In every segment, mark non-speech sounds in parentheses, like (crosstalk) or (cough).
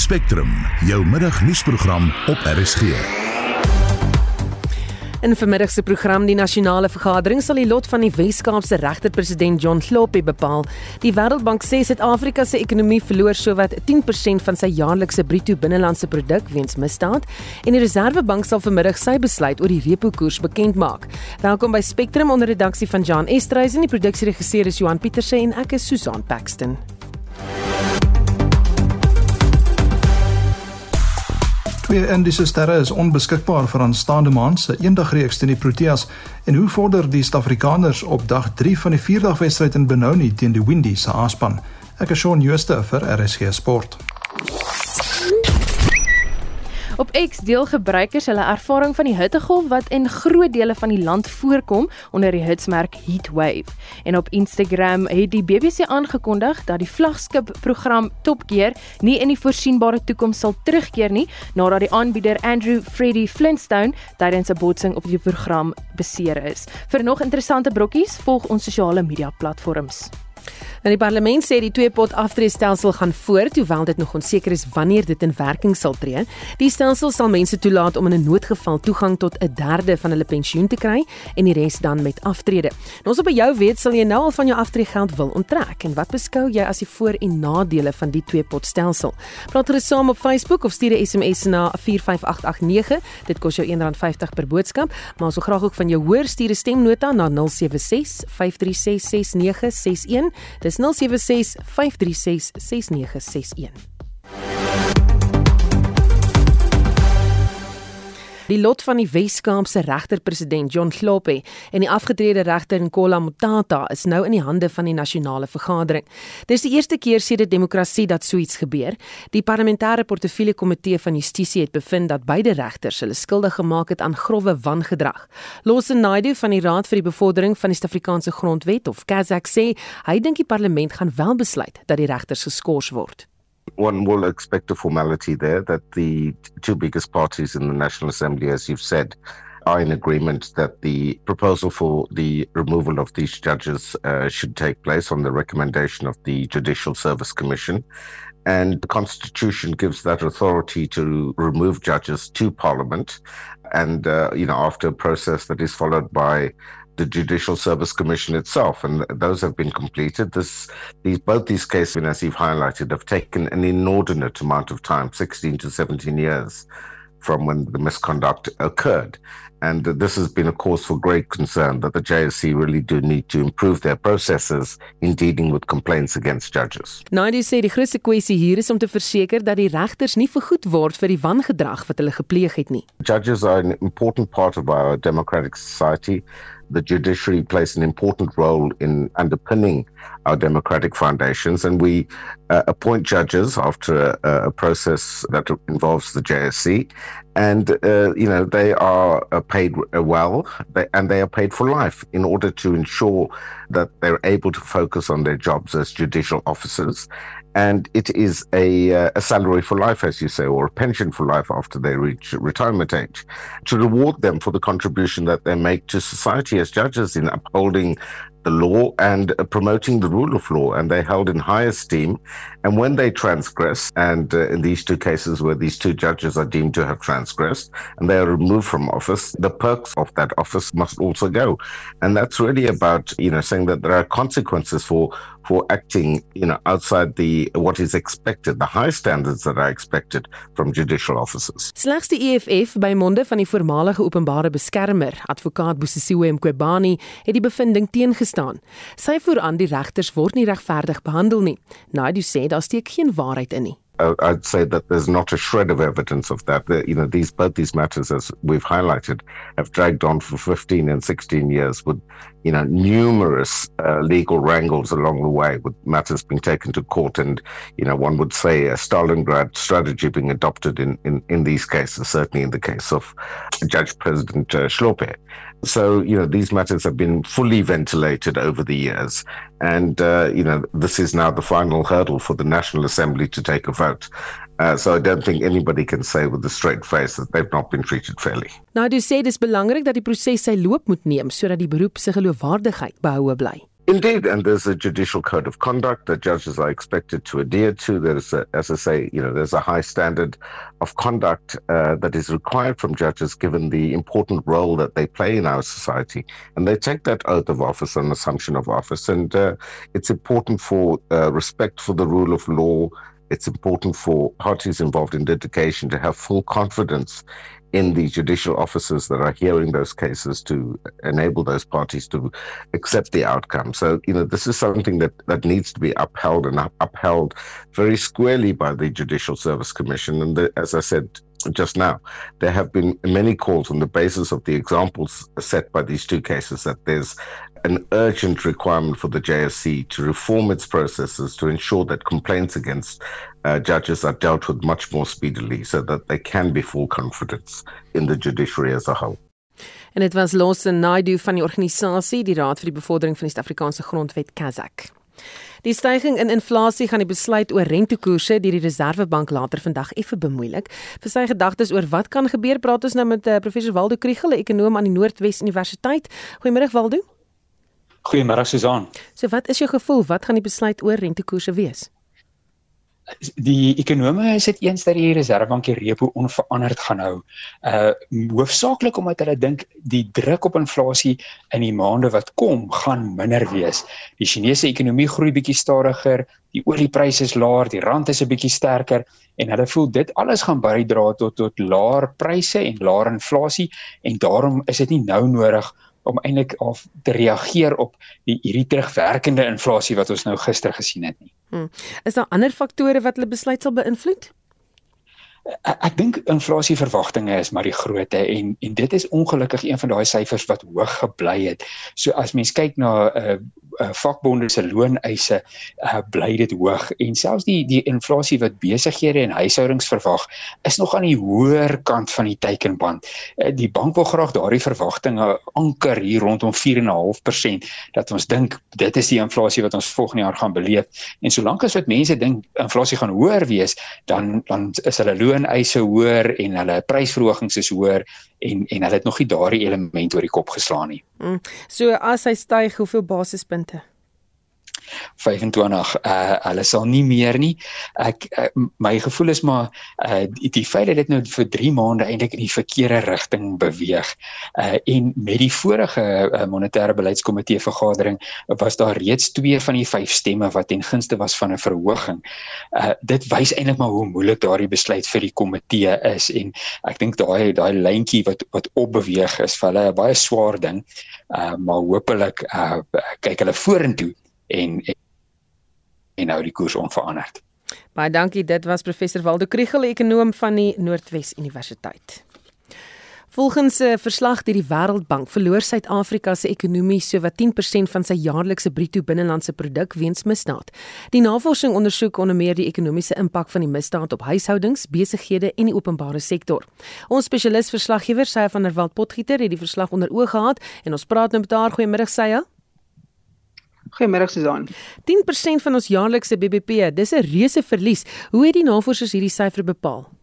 Spectrum, jou middagnuusprogram op RSG. In vermiddag se program die nasionale vergadering sal die lot van die Wes-Kaapse regter-president John Sloppy bepaal. Die Wêreldbank sê Suid-Afrika se ekonomie verloor sowat 10% van sy jaarlikse bruto binnelandse produk weens misdaad en die Reserwebank sal vermiddag sy besluit oor die repo-koers bekend maak. Welkom by Spectrum onder redaksie van Jan Estreisen, die produksieregisseur is Johan Pieterse en ek is Susan Paxton. Twee Indiese sterre is onbeskikbaar vir aanstaande maand se eendagreeks teen die Proteas en hoe vorder die Suid-Afrikaners op dag 3 van die vierdagwedstryd in Benoni teen die Windies se aanspan. Ek is Shaun Jooste vir RSG Sport. Op X deel gebruikers hulle ervaring van die hittegolf wat in groot dele van die land voorkom onder die hitsmerk Heatwave. En op Instagram het die BBC aangekondig dat die vlaggenskap program Top Gear nie in die voorsienbare toekoms sal terugkeer nie nadat die aanbieder Andrew Freddy Flintstone tydens 'n botsing op die program beseer is. Vir nog interessante brokkies, volg ons sosiale media platforms. Nou die parlement sê die twee pot aftreestelsel gaan voort hoewel dit nog onseker is wanneer dit in werking sal tree. Die stelsel sal mense toelaat om in 'n noodgeval toegang tot 'n derde van hulle pensioen te kry en die res dan met aftrede. Nou ons op by jou weet sal jy nou al van jou aftreegeld wil onttrek en wat beskou jy as die voor- en nadele van die twee pot stelsel? Praat gerus saam op Facebook of stuur 'n SMS na 45889. Dit kos jou R1.50 per boodskap, maar ons wil graag ook van jou hoor stuur 'n stemnota na 076 536 6961. Dis 076 536 6961. Die lot van die Wes-Kaapse regter-president John Kloppe en die afgetrede regter Nkola Motata is nou in die hande van die nasionale vergadering. Dis die eerste keer sedert demokrasie dat so iets gebeur. Die parlementêre portefeulje komitee van justisie het bevind dat beide regters hulle skuldig gemaak het aan grove wangedrag. Lawson Naidoo van die Raad vir die Bevordering van die Suid-Afrikaanse Grondwet of Kazak sê hy dink die parlement gaan wel besluit dat die regters geskort word. One will expect a formality there that the two biggest parties in the National Assembly, as you've said, are in agreement that the proposal for the removal of these judges uh, should take place on the recommendation of the Judicial Service Commission. And the Constitution gives that authority to remove judges to Parliament. And, uh, you know, after a process that is followed by the Judicial Service Commission itself, and those have been completed. This, these, both these cases, as you've highlighted, have taken an inordinate amount of time, 16 to 17 years from when the misconduct occurred. And this has been a cause for great concern that the JSC really do need to improve their processes in dealing with complaints against judges. Naidoo sê die grootste kwessie hier is om te verseker dat die regters nie vergoed word vir die wangedrag wat hulle gepleeg het nie. Judges are an important part of our democratic society. The judiciary plays an important role in underpinning our democratic foundations, and we uh, appoint judges after a, a, process that involves the JSC, and uh, you know they are uh, paid well, they, and they are paid for life in order to ensure that they're able to focus on their jobs as judicial officers and it is a, uh, a salary for life, as you say, or a pension for life after they reach retirement age, to reward them for the contribution that they make to society as judges in upholding the law and uh, promoting the rule of law, and they're held in high esteem. And when they transgress, and uh, in these two cases where these two judges are deemed to have transgressed and they are removed from office, the perks of that office must also go. And that's really about, you know, saying that there are consequences for for acting, you know, outside the what is expected, the high standards that are expected from judicial officers. Slegs die EFF by monde van die voormalige openbare beskermer, advokaat Bosisiwe Mqobani, het die bevinding teengestaan. Sy voer aan die regters word nie regverdig behandel nie. Naidoo sê daar steek geen waarheid in nie. I'd say that there's not a shred of evidence of that. The, you know, these both these matters, as we've highlighted, have dragged on for 15 and 16 years, with you know numerous uh, legal wrangles along the way, with matters being taken to court, and you know one would say a Stalingrad strategy being adopted in in, in these cases. Certainly in the case of Judge President uh, Schlope. So, you know, these matters have been fully ventilated over the years. And, uh, you know, this is now the final hurdle for the National Assembly to take a vote. Uh, so I don't think anybody can say with a straight face that they've not been treated fairly. Nou, dis sê dis belangrik dat die proses sy loop moet neem sodat die beroep se geloofwaardigheid behoue bly. Indeed, and there's a judicial code of conduct that judges are expected to adhere to. There's, a, as I say, you know, there's a high standard of conduct uh, that is required from judges, given the important role that they play in our society, and they take that oath of office and assumption of office. And uh, it's important for uh, respect for the rule of law. It's important for parties involved in litigation to have full confidence in the judicial officers that are hearing those cases to enable those parties to accept the outcome. So, you know, this is something that, that needs to be upheld and upheld very squarely by the Judicial Service Commission. And the, as I said just now, there have been many calls on the basis of the examples set by these two cases that there's an urgent requirement for the JSC to reform its processes to ensure that complaints against uh, judges are dealt with much more speedily so that they can be full confidence in the judiciary as a whole. En dit was Lawson Naidu van die organisasie die Raad vir die Bevordering van die Suid-Afrikaanse Grondwet Kazak. Die stygings in inflasie gaan die besluit oor rentekoerse deur die Reserwebank later vandag effe bemoeilik. Vir sy gedagtes oor wat kan gebeur, praat ons nou met uh, professor Waldo Kriegel, 'n ekonom aan die Noordwes Universiteit. Goeiemôre Waldo. Goeiemôre Susan. So wat is jou gevoel? Wat gaan die besluit oor rentekoerse wees? die ekonome is dit eens dat die reservebank die repo onveranderd gaan hou. Uh hoofsaaklik omdat hulle dink die druk op inflasie in die maande wat kom gaan minder wees. Die Chinese ekonomie groei bietjie stadiger, die oliepryse is laer, die rand is 'n bietjie sterker en hulle voel dit alles gaan bydra tot tot laer pryse en laer inflasie en daarom is dit nie nou nodig om eintlik af te reageer op die hierdie terugwerkende inflasie wat ons nou gister gesien het nie. Hmm. Is daar ander faktore wat hulle besluit sal beïnvloed? Ek, dink inflasieverwagtinge is maar die grootte en en dit is ongelukkig een van daai syfers wat hoog gebly het. So as mens kyk na 'n uh, uh, vakbonde se looneise, uh, bly dit hoog en selfs die die inflasie wat besighede en huishoudings verwag, is nog aan die hoër kant van die teikenband. Uh, die bank wil graag daardie verwagtinge anker hier rondom 4.5% dat ons dink dit is die inflasie wat ons volgende jaar gaan beleef. En solank as wat mense dink inflasie gaan hoër wees, dan dan is hulle looneise hoër en hulle prysverhogings is hoër en en hulle het nog nie daardie element oor die kop geslaan nie. Mm. So as hy styg, hoeveel basispunte? 25 uh hulle sal nie meer nie. Ek uh, my gevoel is maar uh die, die feit dat dit nou vir 3 maande eintlik in die verkeerde rigting beweeg. Uh en met die vorige uh, monetêre beleidskomitee vergadering was daar reeds 2 van die 5 stemme wat ten gunste was van 'n verhoging. Uh dit wys eintlik maar hoe moeilik daardie besluit vir die komitee is en ek dink daai daai lyntjie wat wat opbeweeg is vir hulle 'n baie swaar ding. Uh maar hopelik uh kyk hulle vorentoe en en nou die koers onveranderd. Baie dankie. Dit was professor Waldo Kriegel, ekonom van die Noordwes Universiteit. Volgens 'n verslag deur die Wêreldbank verloor Suid-Afrika se ekonomie sowat 10% van sy jaarlikse bruto binnelandse produk weens misdaad. Die navorsing ondersoek onder meer die ekonomiese impak van die misdaad op huishoudings, besighede en die openbare sektor. Ons spesialis verslaggewer Sye van der Walt Potgieter het die verslag onder oog gehad en ons praat nou met haar. Goeiemôre Sye. Goeiemôre Susan. 10% van ons jaarlikse BBP, dis 'n reuse verlies. Hoe het die navorsers hierdie syfer bepaal?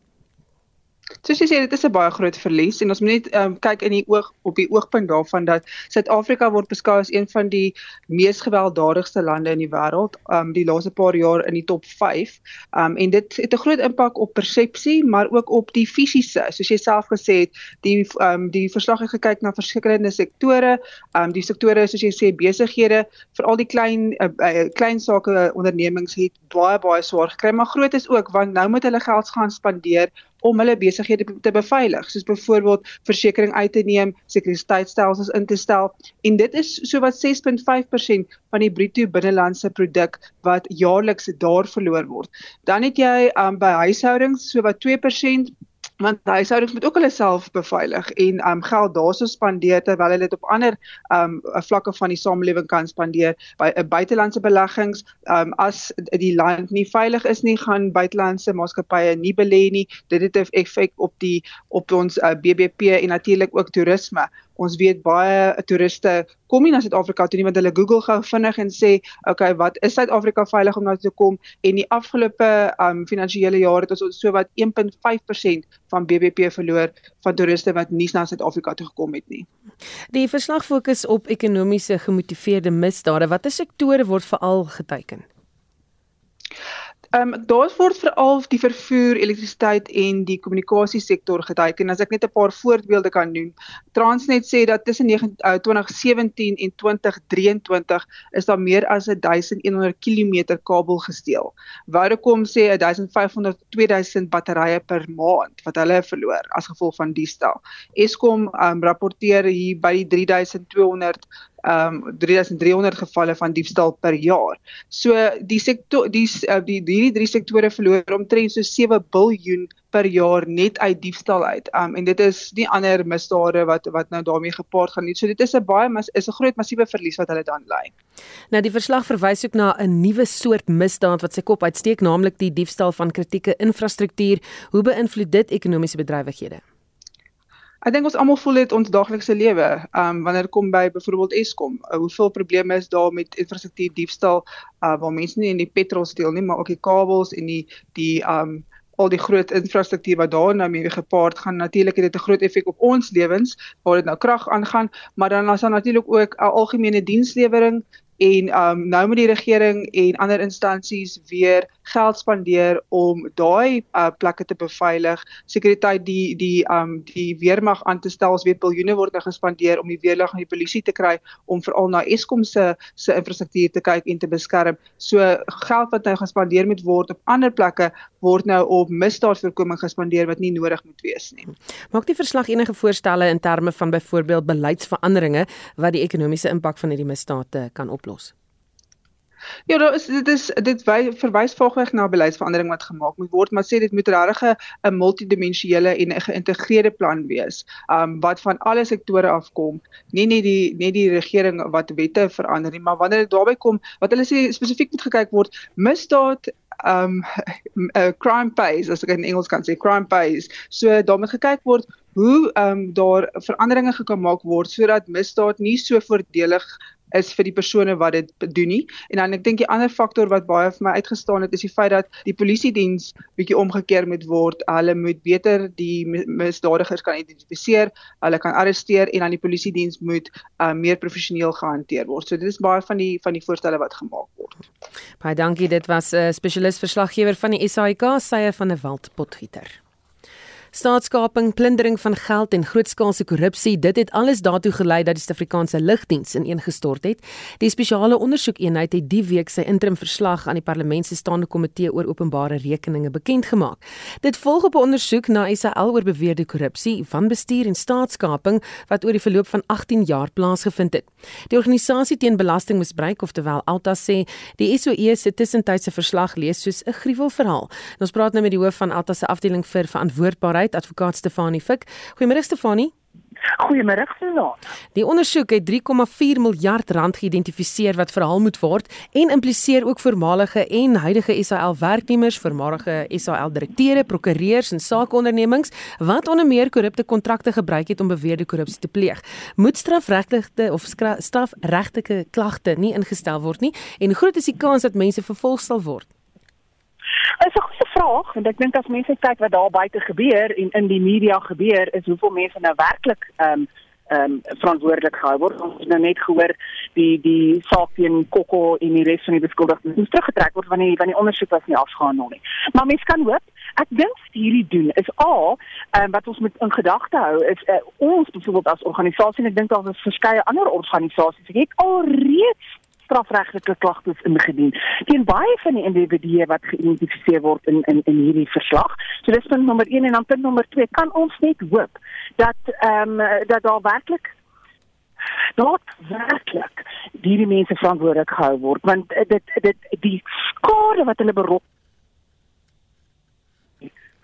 Soos jy sê, dit is 'n baie groot verlies en ons moet net um, kyk in die oog op die oogpunt daarvan dat Suid-Afrika word beskou as een van die mees gewelddadigste lande in die wêreld, um die laaste paar jaar in die top 5. Um en dit het 'n groot impak op persepsie, maar ook op die fisiese. Soos jy self gesê het, die um die verslag het gekyk na verskillende sektore. Um die sektore soos jy sê besighede, veral die klein uh, uh, klein sake ondernemings het baie baie swaar gekry, maar groot is ook want nou moet hulle geld gaan spandeer om hulle besighede te beveilig, soos byvoorbeeld versekerings uit te neem, sekuriteitstelsels in te stel en dit is sowat 6.5% van die bruto binnelandse produk wat jaarliks daar verloor word. Dan het jy um, by huishoudings sowat 2% want huishoudings moet ook hulle self beveilig en um geld daarso spandeer terwyl hulle dit op ander um vlakke van die samelewing kan spandeer. By 'n uh, buitelandse beleggings um as die land nie veilig is nie gaan buitelandse maatskappye nie belê nie. Dit het 'n effek op die op ons uh, BBP en natuurlik ook toerisme Ons weet baie toeriste kom nie na Suid-Afrika toe nie want hulle Google gou vinnig en sê, "Oké, wat is Suid-Afrika veilig om na toe te kom?" En die afgelope um finansiële jaar het ons so wat 1.5% van BBP verloor van toeriste wat nie na Suid-Afrika toe gekom het nie. Die verslag fokus op ekonomiese gemotiveerde misdade. Watter sektore word veral geteken? Ehm um, daar word veral die vervoer, elektrisiteit en die kommunikasiesektor geteken. As ek net 'n paar voorbeelde kan noem. Transnet sê dat tussen 2017 en 2023 is daar meer as 1100 km kabel gesteel. Vodacom sê 1500 2000 batterye per maand wat hulle verloor as gevolg van die stel. Eskom um, rapporteer hier by die 3200 um 3300 gevalle van diefstal per jaar. So die sektor die uh, die hierdie drie sektore verloor omtrent so 7 miljard per jaar net uit diefstal uit. Um en dit is nie ander misdade wat wat nou daarmee gepaard gaan nie. So dit is 'n baie mas, is 'n groot massiewe verlies wat hulle dan ly. Nou die verslag verwys ook na 'n nuwe soort misdaad wat sy kop uitsteek, naamlik die diefstal van kritieke infrastruktuur. Hoe beïnvloed dit ekonomiese bedrywighede? Ek dink ons almal voel dit ons daaglikse lewe. Um, wanneer dit kom by byvoorbeeld Eskom, uh, hoeveel probleme is daar met infrastruktuur diefstal, uh, waar mense nie in die petrol steel nie, maar ook die kabels en die die um, al die groot infrastruktuur wat daar nou mee gepaard gaan natuurlik het dit 'n groot effek op ons lewens waar dit nou krag aangaan maar dan is daar natuurlik ook 'n algemene dienslewering en um nou moet die regering en ander instansies weer geld spandeer om daai uh, plekke te beveilig. Sekuriteit die die um die weermag aan te stel ons weet biljoene word nou gespandeer om die weerlig en die polisie te kry om veral na Eskom se se infrastruktuur te kyk en te beskerm. So geld wat nou gespandeer moet word op ander plekke word nou op misdaadvoorkoming gespandeer wat nie nodig moet wees nie. Maak die verslag enige voorstelle in terme van byvoorbeeld beleidsveranderinge wat die ekonomiese impak van hierdie misdade kan op oplos? Ja, daar is dit is dit verwys volgens na beleidsverandering wat gemaak moet word, maar sê dit moet regtig 'n multidimensionele en 'n geïntegreerde plan wees, um wat van alle sektore afkom, nie net die net die regering wat wette verander nie, maar wanneer dit daarby kom, wat hulle sê spesifiek moet gekyk word, misdaad um uh, (laughs) crime pays as ek in Engels kan sê crime pays. So daar moet gekyk word hoe um daar veranderinge gekom maak word sodat misdaad nie so voordelig is vir die persone wat dit doen nie. En dan ek dink die ander faktor wat baie vir my uitgestaan het is die feit dat die polisie diens bietjie omgekeer moet word. Hulle moet beter die misdadigers kan identifiseer, hulle kan arresteer en dan die polisie diens moet uh, meer professioneel gehanteer word. So dit is baie van die van die voorstelle wat gemaak word. Baie dankie. Dit was 'n uh, spesialis verslaggewer van die SAIK, Sye van der Walt Potgieter. Staatskaping, plundering van geld en grootskaalse korrupsie, dit het alles daartoe gelei dat die Suid-Afrikaanse lugdiens ineengestort het. Die spesiale ondersoekeenheid het die week sy interim verslag aan die Parlement se staande komitee oor openbare rekeninge bekend gemaak. Dit volg op 'n ondersoek na SAL oor beweerde korrupsie, wanbestuur en staatskaping wat oor die verloop van 18 jaar plaasgevind het. Die organisasie teen belastingmisbruik, oftewel Alta sê, die SOE se tussentydse verslag lees soos 'n gruwelverhaal. Ons praat nou met die hoof van Alta se afdeling vir verantwoordbaarheid Beleid advokaat Stefanie Fik. Goeiemôre Stefanie. Goeiemôre Susan. Die ondersoek het 3,4 miljard rand geïdentifiseer wat verhaal moet word en impliseer ook voormalige en huidige SAL werknemers, voormalige SAL direkteure, prokureurs en sakeondernemings wat onder meer korrupte kontrakte gebruik het om beweerde korrupsie te pleeg. Moet strafregte of strafregtelike klagte nie ingestel word nie en groot is die kans dat mense vervolg sal word. Dit is 'n goeie vraag want ek dink as mense kyk wat daar buite gebeur en in die media gebeur, is hoeveel mense nou werklik ehm um, ehm um, verantwoordelik gehou word. Ons het nou net gehoor die die saak teen Kokko en die res van die beskuldigdes moes teruggetrek word want die want die ondersoek was nie afgehandel nie. Maar mense kan hoop Ek dink hierdie doen is al um, wat ons moet in gedagte hou is uh, ons byvoorbeeld as organisasie en ek dink daar is verskeie ander organisasies het al reeds strafregtelike klagtes ingedien teen baie van die individue wat geïdentifiseer word in in in hierdie verslag. So dis punt nommer 1 en dan punt nommer 2 kan ons net hoop dat ehm um, dat daar werklik dat werklik hierdie mense verantwoordelik gehou word want dit dit die skade wat hulle beroep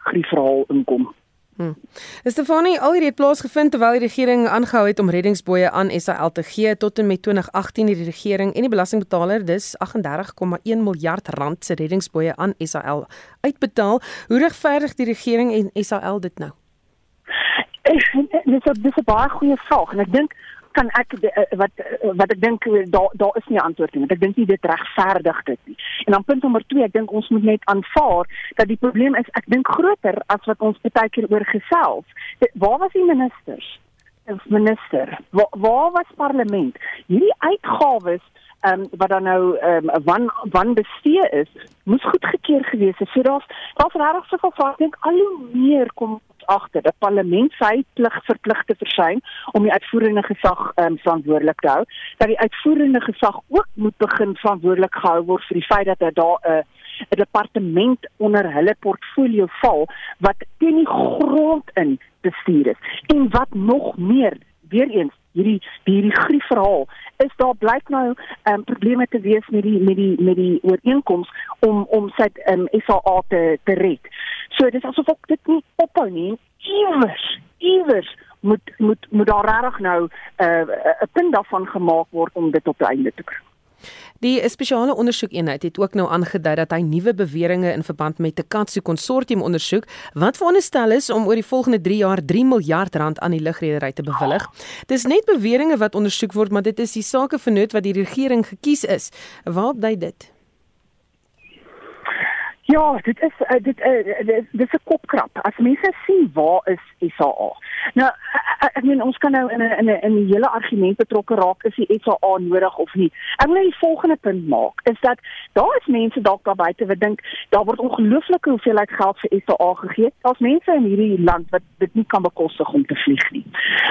griefverhaal inkom. Hmm. Stefanie, al hierdie het plaasgevind terwyl die regering aangehou het om reddingsboë aan SAL te gee tot en met 2018 het die regering en die belastingbetaler dus 38,1 miljard rand se reddingsboë aan SAL uitbetaal. Hoe regverdig die regering en SAL dit nou? Dis 'n dis 'n baie goeie vraag en ek dink kan ek eh, wat eh, wat ek dink eh, daar daar is nie antwoord nie. Ek dink nie dit regverdig dit nie. En dan punt nommer 2, ek dink ons moet net aanvaar dat die probleem is ek dink groter as wat ons baie keer oor gesels. Waar was die ministers? minister. Waar, waar was parlement? Hierdie uitgawes ehm um, wat dan nou ehm um, wan wan bestee is, moes goedgekeur gewees het. So daar's daar's regtig soveel vrae. Ek al hoe meer kom agter dat parlement sy plig verplig te versuim om die uitvoerende gesag ehm um, verantwoordelik te hou. Dat die uitvoerende gesag ook moet begin verantwoordelik gehou word vir die feit dat daar 'n uh, 'n departement onder hulle portfolio val wat teen die grond in bestuur is. En wat nog meer, weer eens hierdie hierdie grief verhaal is daar blyk nou ehm um, probleme te wees met die met die met die ooreenkoms om om sy ehm um, SAA te te red. So dis asof ek dit nie ophou nie. Iewers, iewers moet moet moet daar regtig nou 'n uh, 'n punt daarvan gemaak word om dit op die einde te kry. Die spesiale ondersoekeenheid het ook nou aangedui dat hy nuwe beweringe in verband met die Katsu konsortium ondersoek wat veronderstel is om oor die volgende 3 jaar 3 miljard rand aan die lugredery te bewillig. Dis net beweringe wat ondersoek word, maar dit is die sake vernoot wat die regering gekies is. Waarop dui dit? Ja, dit is uh, dit uh, dit is 'n kopkrap. As mense sien waar is SAA. Nou ek, ek meen ons kan nou in 'n in 'n in 'n hele argument betrokke raak is die SAA nodig of nie. Ek wil net die volgende punt maak is dat daar is mense dalk daar buite wat dink daar word ongelooflike hoeveelheid geld vir SAA gegee. Daar's mense in hierdie land wat dit nie kan bekostig om te vlieg nie.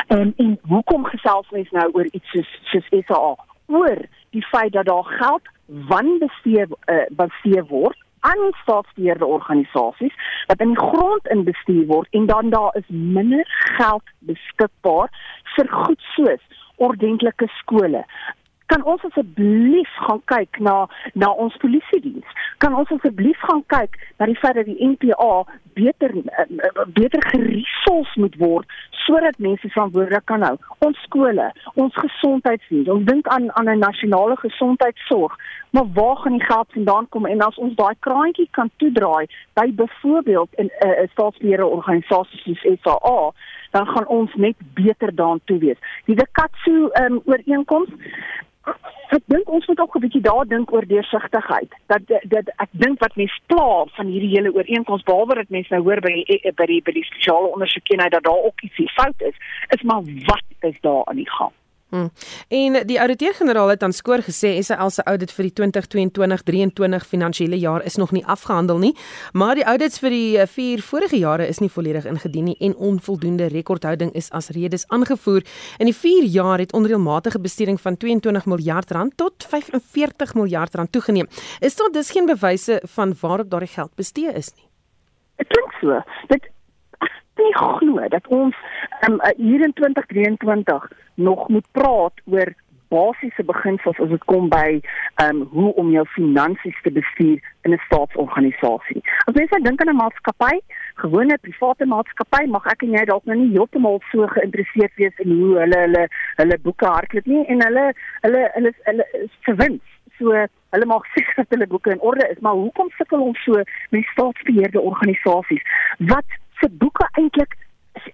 En en hoekom gesels mense nou oor iets soos soos SAA? Oor die feit dat daar geld wanbestee uh, bestee word aan staatsbeheerde organisasies wat in die grond inbestuur word en dan daar is minder geld beskikbaar vir goed soos ordentlike skole, kan ons asseblief gaan kyk na na ons polisie diens. Kan ons asseblief gaan kyk na die feit dat die NPA beter uh, beter geresols moet word sodat mense verantwoordelik kan hou. Ons skole, ons gesondheidsdiens, ons dink aan aan 'n nasionale gesondheidsorg, maar waar gaan die geld vandaan kom en as ons daai kraantjie kan toedraai by byvoorbeeld in 'n uh, staatsbeheerde organisasie soos SAA dan gaan ons net beter daartoe wees. Die Katsu um, ooreenkoms ek dink ons moet ook 'n bietjie daar dink oor deursigtigheid. Dat dit ek dink wat mense pla van hierdie hele ooreenkoms behalwe dat mense nou hoor by die by die by die spesiale ondersoekeenheid dat daar ook iets fout is, is maar wat is daar aan die gang? Hmm. En die ouditeur-generaal het aan skoor gesê SAL se audit vir die 2022-23 finansiële jaar is nog nie afgehandel nie, maar die audits vir die eh, vier vorige jare is nie volledig ingedien nie en onvoldoende rekordhouding is as redes aangevoer. In die 4 jaar het onreëlmatige bestuuring van 22 miljard rand tot 45 miljard rand toegeneem. Is daar dus geen bewyse van waarop daardie geld bestee is nie? Dit klink so. Dit nie glo dat ons um, hier in 2023 nog moet praat oor basiese beginsels as dit kom by um, hoe om jou finansies te bestuur in 'n staatsorganisasie. As mens dink aan 'n maatskappy, gewone private maatskappy, mag ek en jy dalk nou nie heeltemal so geïnteresseerd wees in hoe hulle hulle hulle boeke hardloop nie en hulle hulle hulle hulle verwins so hulle maak (laughs) seker dat hulle boeke in orde is, maar hoekom sukkel ons so met staatsbeheerde organisasies? Wat se boeke eintlik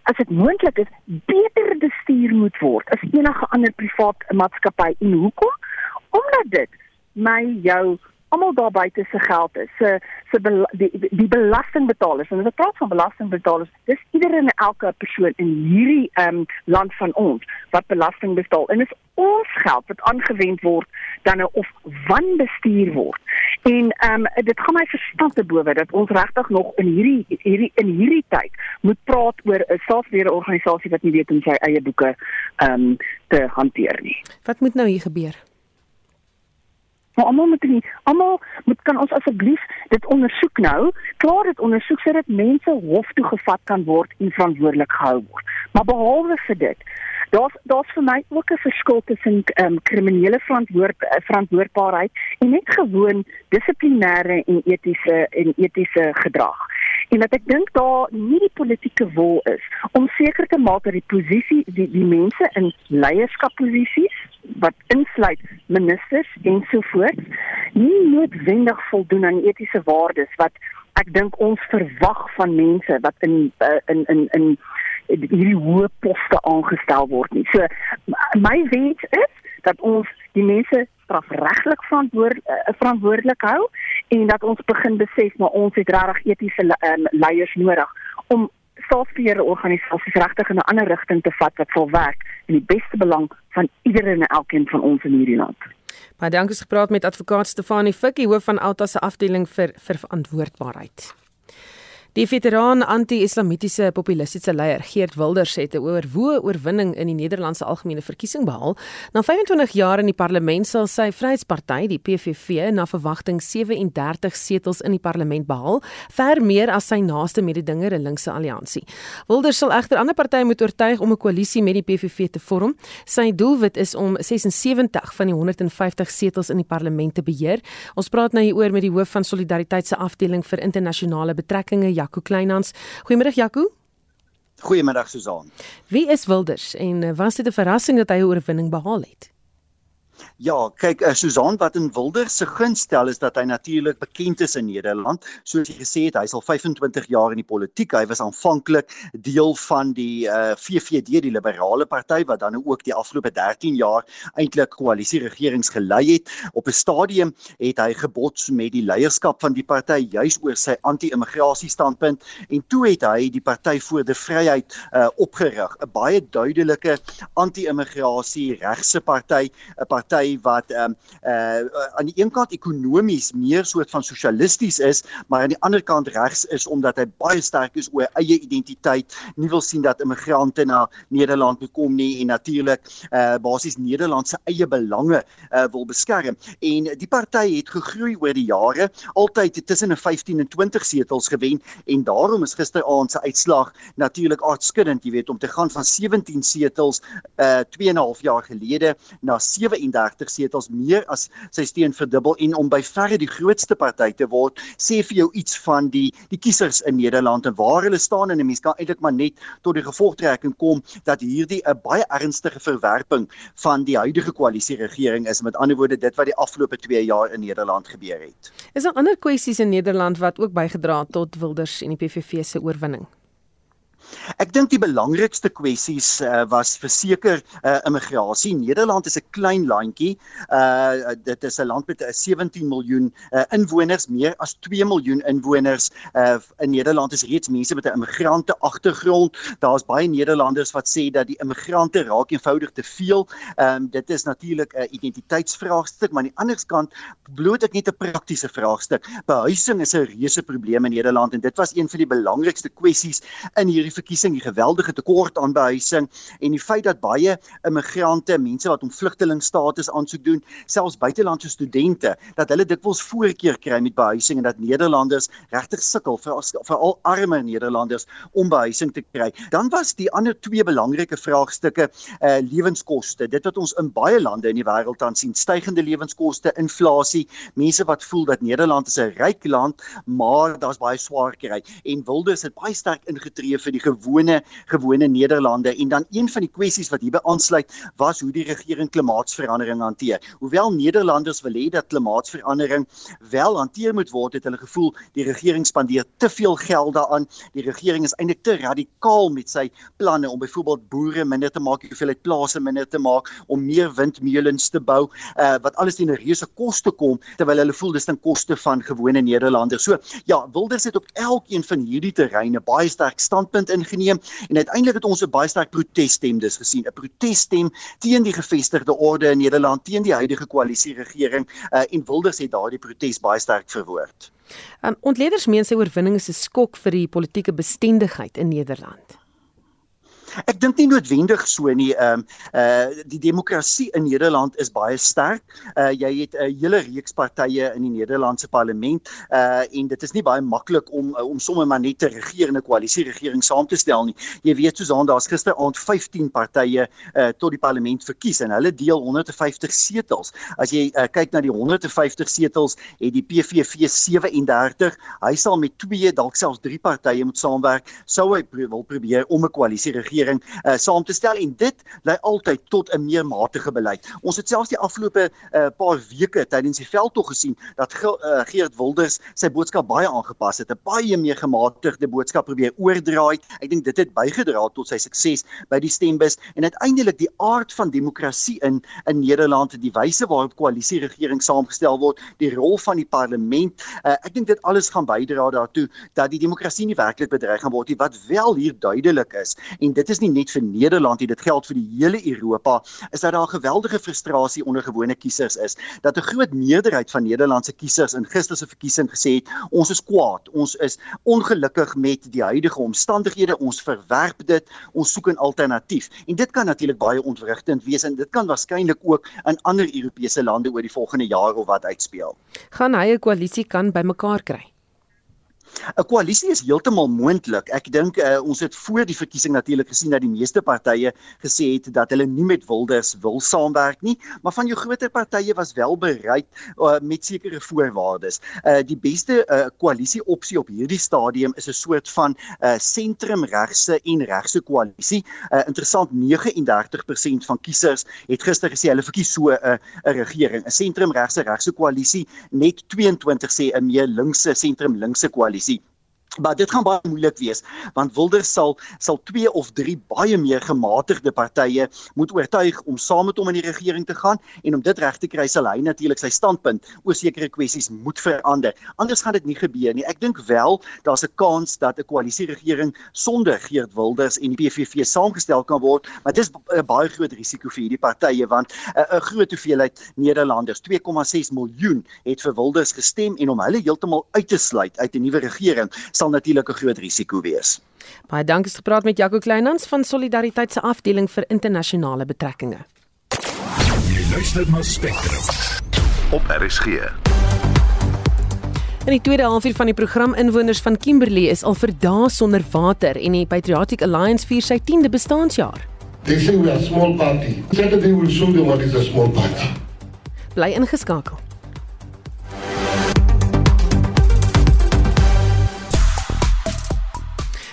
as dit moontlik is beter bestuur moet word as enige ander privaat maatskappy. En hoekom? Omdat dit my jou almal daar buite se geld is se se die, die belastingbetalers en as ek praat van belastingbetalers dis iedereen en elke persoon in hierdie um, land van ons wat belasting betaal en is ons geld wat aangewend word dan nou of wanbestuur word En ehm um, dit gaan my verstand te bowe dat ons regtig nog in hierdie hierdie in hierdie tyd moet praat oor 'n staatsbeheerde organisasie wat nie weet hoe sy eie boeke ehm um, te hanteer nie. Wat moet nou hier gebeur? Maar almal moet nie almal moet kan ons asseblief dit ondersoek nou, klaar dit ondersoek sodat mense hof toe gevat kan word en verantwoordelik gehou word. Maar behalwe vir dit, daar's daar's vir my ook 'n verskil tussen ehm um, kriminele verantwoord eh, verantwoordbaarheid en net gewoon dissiplinêre en etiese en etiese gedrag. En wat ek dink daar nie die politieke wil is om seker te maak dat die posisie die die mense in leierskapposisies wat insluit ministers ensovoorts nie noodwendig voldoen aan etiese waardes wat ek dink ons verwag van mense wat in uh, in in in hierdie hoë poste aangestel word nie. So my wens is dat ons die mense strafregtelik verantwoord, uh, verantwoordelik hou en dat ons begin besef maar ons het regtig etiese um, leiers nodig om staatsbeheerde organisasies regtig in 'n ander rigting te vat wat sal werk in die beste belang van iedereen en elkeen van ons in hierdie land. Baie dankie gepraat met advokaat Stefanie Fikkie hoof van Alta se afdeling vir vir verantwoordbaarheid. Die veteraan anti-islamitiese populistiese leier Geert Wilders het 'n oorwoë oorwinning in die Nederlandse algemene verkiesing behaal. Na 25 jaar in die parlement sal sy Vryheidsparty, die PVV, na verwagting 37 setels in die parlement behaal, ver meer as sy naaste mededinger, 'n linkse alliansie. Wilders sal egter ander partye moet oortuig om 'n koalisie met die PVV te vorm. Sy doelwit is om 76 van die 150 setels in die parlement te beheer. Ons praat nou hieroor met die hoof van Solidariteit se afdeling vir internasionale betrekkinge Jaco Kleinhans. Goeiemôre Jaco. Goeiemiddag Susan. Wie is Wilders en eh, was dit 'n verrassing dat hy 'n oorwinning behaal het? Ja, kyk, uh, Susan wat in Wilders se gunst stel is dat hy natuurlik bekend is in Nederland. Soos jy gesê het, hy's al 25 jaar in die politiek. Hy was aanvanklik deel van die uh, eh, VVD, die Liberale Party wat dan ook die afgelope 13 jaar eintlik koalisie regerings gelei het. Op 'n stadium het hy gebots met die leierskap van die party juis oor sy anti-immigrasie standpunt en toe het hy die Party vir die Vryheid uh, opgerig, 'n baie duidelike anti-immigrasie regse party, 'n wat ehm um, uh aan die een kant ekonomies meer soort van sosialisties is, maar aan die ander kant regs is omdat hy baie sterk is oor eie identiteit, nie wil sien dat immigrante na Nederland kom nie en natuurlik uh basies Nederland se eie belange uh wil beskerm. En die party het gegroei oor die jare, altyd tussen 'n 15 en 20 setels gewen en daarom is gisteraand se uitslag natuurlik aardskuddend, jy weet, om te gaan van 17 setels uh 2 en 'n half jaar gelede na 37 setels meer as sy steun verdubbel en om by verre die grootste party te word sê vir jou iets van die die kiesers in Nederland en waar hulle staan en 'n mens kan eintlik maar net tot die gevolgtrekking kom dat hierdie 'n baie ernstige verwerping van die huidige koalisie regering is met ander woorde dit wat die afgelope 2 jaar in Nederland gebeur het. Is daar ander kwessies in Nederland wat ook bygedra het tot Wilders en die PVV se oorwinning? Ek dink die belangrikste kwessies uh, was verseker uh, immigrasie. Nederland is 'n klein landjie. Uh dit is 'n land met 17 miljoen uh, inwoners, meer as 2 miljoen inwoners. Uh in Nederland is reeds mense met 'n immigrante agtergrond. Daar's baie Nederlanders wat sê dat die immigrante raak eenvoudig te veel. Ehm um, dit is natuurlik 'n identiteitsvraagstuk, maar aan die ander kant bloot ek net 'n praktiese vraagstuk. Behuising is 'n reuse probleem in Nederland en dit was een van die belangrikste kwessies in hierdie verkiesing, die geweldige tekort aan behuising en die feit dat baie immigrante, mense wat om vlugtelingstatus aansoek doen, selfs buitelandse studente, dat hulle dikwels voorkeur kry met behuising en dat Nederlanders regtig sukkel vir veral arme Nederlanders om behuising te kry. Dan was die ander twee belangrike vraagstukke uh lewenskoste. Dit wat ons in baie lande in die wêreld aan sien, stygende lewenskoste, inflasie, mense wat voel dat Nederland is 'n ryk land, maar daar's baie swaar kry en Wilders het baie sterk ingetree vir gewone gewone Nederlande en dan een van die kwessies wat hierby aansluit was hoe die regering klimaatsverandering hanteer. Hoewel Nederlanders wil hê dat klimaatsverandering wel hanteer moet word, het hulle gevoel die regering spandeer te veel geld daaraan. Die regering is eintlik te radikaal met sy planne om byvoorbeeld boere minder te maak, hoeveelheid plase minder te maak, om meer windmeulens te bou, uh, wat alles teen 'n reuse koste kom terwyl hulle voel dis ten koste van gewone Nederlanders. So ja, Wilders het op elkeen van hierdie terreine baie sterk standpunt ingeneem en uiteindelik het ons 'n baie sterk protesstem dus gesien, 'n protesstem teen die gevestigde orde in Nederland, teen die huidige koalisie regering uh, en Wilders het daardie protes baie sterk verwoord. Um, ontleeders meen sy oorwinning is 'n skok vir die politieke bestendigheid in Nederland. Ek dink nie noodwendig so nie. Ehm um, uh die demokrasie in Nederland is baie sterk. Uh jy het 'n uh, hele reeks partye in die Nederlandse parlement uh en dit is nie baie maklik om uh, om sommer maar net te regeer in 'n koalisie regering saam te stel nie. Jy weet Susan, daar's gisteraand 15 partye uh tot die parlement verkies en hulle deel 150 setels. As jy uh, kyk na die 150 setels, het die PVV 37. Hy sal met twee, dalk selfs drie partye moet saamwerk sou hy pro wil probeer om 'n koalisie regering regering uh, saam te stel en dit lei altyd tot 'n meer matige beleid. Ons het selfs die afgelope uh, paar weke tydens die veldtog gesien dat uh, Geert Wilders sy boodskap baie aangepas het, 'n baie meer gematigde boodskap probeer oordraai. Ek dink dit het bygedra tot sy sukses by die stembus en uiteindelik die aard van demokrasie in in Nederland, die wyse waarop koalisieregering saamgestel word, die rol van die parlement. Uh, ek dink dit alles gaan bydra daartoe dat die demokrasie nie werklik bedreig gaan word nie. Wat wel hier duidelik is en dit is nie net vir Nederland nie, dit geld vir die hele Europa, is dat daar 'n geweldige frustrasie onder gewone kiesers is. Dat 'n groot meerderheid van Nederlandse kiesers in gister se verkiesing gesê het, ons is kwaad, ons is ongelukkig met die huidige omstandighede, ons verwerp dit, ons soek 'n alternatief. En dit kan natuurlik baie ontwrigtend wees en dit kan waarskynlik ook in ander Europese lande oor die volgende jaar of wat uitspeel. Gaan hy 'n koalisie kan bymekaar kry? 'n Koalisie is heeltemal moontlik. Ek dink uh, ons het voor die verkiesing natuurlik gesien dat die meeste partye gesê het dat hulle nie met Wilders wil saamwerk nie, maar van jou groter partye was wel bereid uh, met sekere voorwaardes. Uh, die beste koalisie uh, opsie op hierdie stadium is 'n soort van sentrumregse uh, en regse koalisie. Uh, interessant 39% van kiesers het gister gesê hulle verkies so 'n uh, 'n regering, 'n sentrumregse regse koalisie. Net 22 sê 'n meer linkse sentrum linkse koalisie koalisie. Maar dit gaan baie moeilik wees want Wilders sal sal twee of drie baie meer gematigde partye moet oortuig om saam met hom in die regering te gaan en om dit reg te kry sal hy natuurlik sy standpunt oor sekere kwessies moet verander. Anders gaan dit nie gebeur nie. Ek dink wel daar's 'n kans dat 'n koalisieregering sonder Geert Wilders en die PVV saamgestel kan word, maar dit is 'n baie groot risiko vir hierdie partye want 'n groot hoeveelheid Nederlanders, 2,6 miljoen, het vir Wilders gestem en om hulle heeltemal uit te sluit uit 'n nuwe regering sal natuurlik 'n groot risiko wees. Baie dankie vir gepraat met Jaco Kleinhans van Solidariteit se afdeling vir internasionale betrekkinge. Jy luister na Spectrum op RSG. In die tweede halfuur van die program inwoners van Kimberley is al vir dae sonder water en die Patriotic Alliance vier sy 10de bestaanjaar. They say we are small party. Saturday will show them what is a small party. Bly ingeskakel.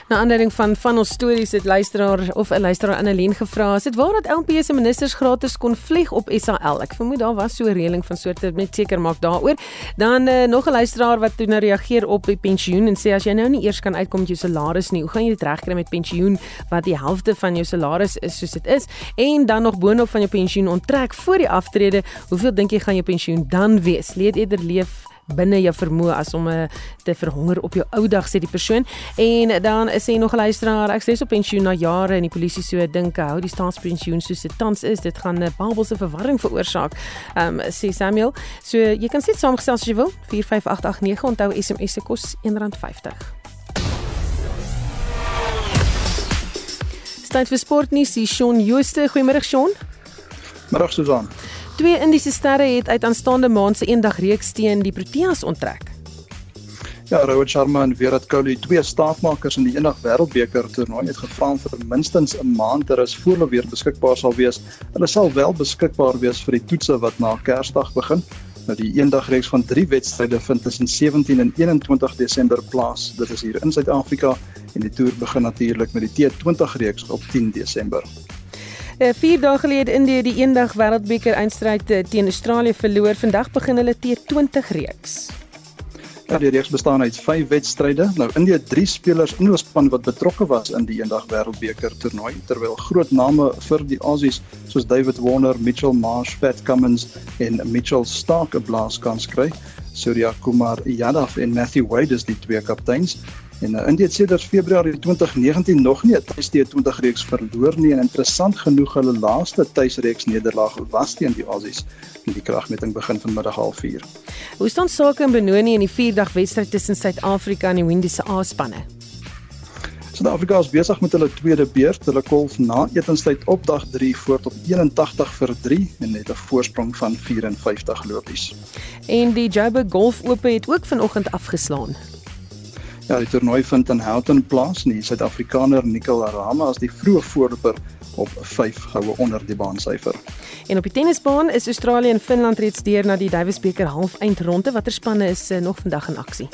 Na aanleiding van van ons stories het luisteraar of 'n luisteraar Annelien gevra, "Is dit waar dat LP se ministers gratis kon vlieg op SAL?" Ek vermoed daar was so 'n reëling van soorte met seker maak daaroor. Dan uh, nog 'n luisteraar wat toe nou reageer op die pensioen en sê as jy nou nie eers kan uitkom met jou salaris nie, hoe gaan jy dit regkry met pensioen wat die helfte van jou salaris is soos dit is en dan nog boonop van jou pensioen onttrek voor die aftrede, hoeveel dink jy gaan jou pensioen dan wees? Leed eerder leef binne jou vermoë as om uh, te verhonger op jou ou dag sê die persoon. En dan hy nog 'n luisteraar, ek sê so pensioen na jare en die polisie so dink hou die staatspensioen soos dit tans is, dit gaan 'n uh, babelse verwarring veroorsaak. Ehm um, sê Samuel. So jy kan sit saamgestel as jy wil. 45889 onthou SMS se kos R1.50. Tyd vir sportnuus, hier Shaun Jooste. Goeiemôre Shaun. Middag Susan. Twee Indiese sterre het uit aanstaande maand se eendag reeks teen die Proteas onttrek. Ja, Rohit Sharma en Virat Kohli, twee staafmakers in die eendag wêreldbeker toernooi het gevang vir minstens 'n maand ter is voor hulle weer beskikbaar sal wees. Hulle sal wel beskikbaar wees vir die toetse wat na Kersdag begin. Nou die eendag reeks van 3 wedstryde vind tussen 17 en 21 Desember plaas. Dit is hier in Suid-Afrika en die toer begin natuurlik met die T20 reeks op 10 Desember. 4 uh, dae gelede Indië die eendag wêreldbeker eindstryd uh, teen Australië verloor. Vandag begin hulle T20 reeks. Ja, die reeks bestaan uit 5 wedstryde. Nou Indië het 3 spelers in hulle span wat betrokke was in die eendag wêreldbeker toernooi, terwyl groot name vir die Aussies soos David Warner, Mitchell Marsh, Pat Cummins en Mitchell Stark 'n blaaskans kry. Surya Kumar Yadav en Matthew Wade is die twee kapteins. En uh, India het sedert Februarie 2019 nog nie 'n tuiste-20 reeks verloor nie en interessant genoeg hulle laaste tuisreeks nederlaag was teen die Aussies in die kragmeting begin vanmiddag 04:30. Hoe staan sake in Benoni in die 4-dag wedstryd tussen Suid-Afrika en die Windies se A-spanne? Suid-Afrika is besig met hulle tweede beurt. Hulle kolf na etenstyd op dag 3 voor tot 81 vir 3 en het 'n voorsprong van 54 lopies. En die Joburg Golf Ope het ook vanoggend afgeslaan. Ja, die toernooi vind in Houghton plaas en die Suid-Afrikaner Nicol Arama as die vroeë voorloper op 5 goue onder die baansyfer. En op die tennisbaan is Australië en Finland reeds deur na die Davis beker halfeindronde. Watter spanne is uh, nog vandag in aksie?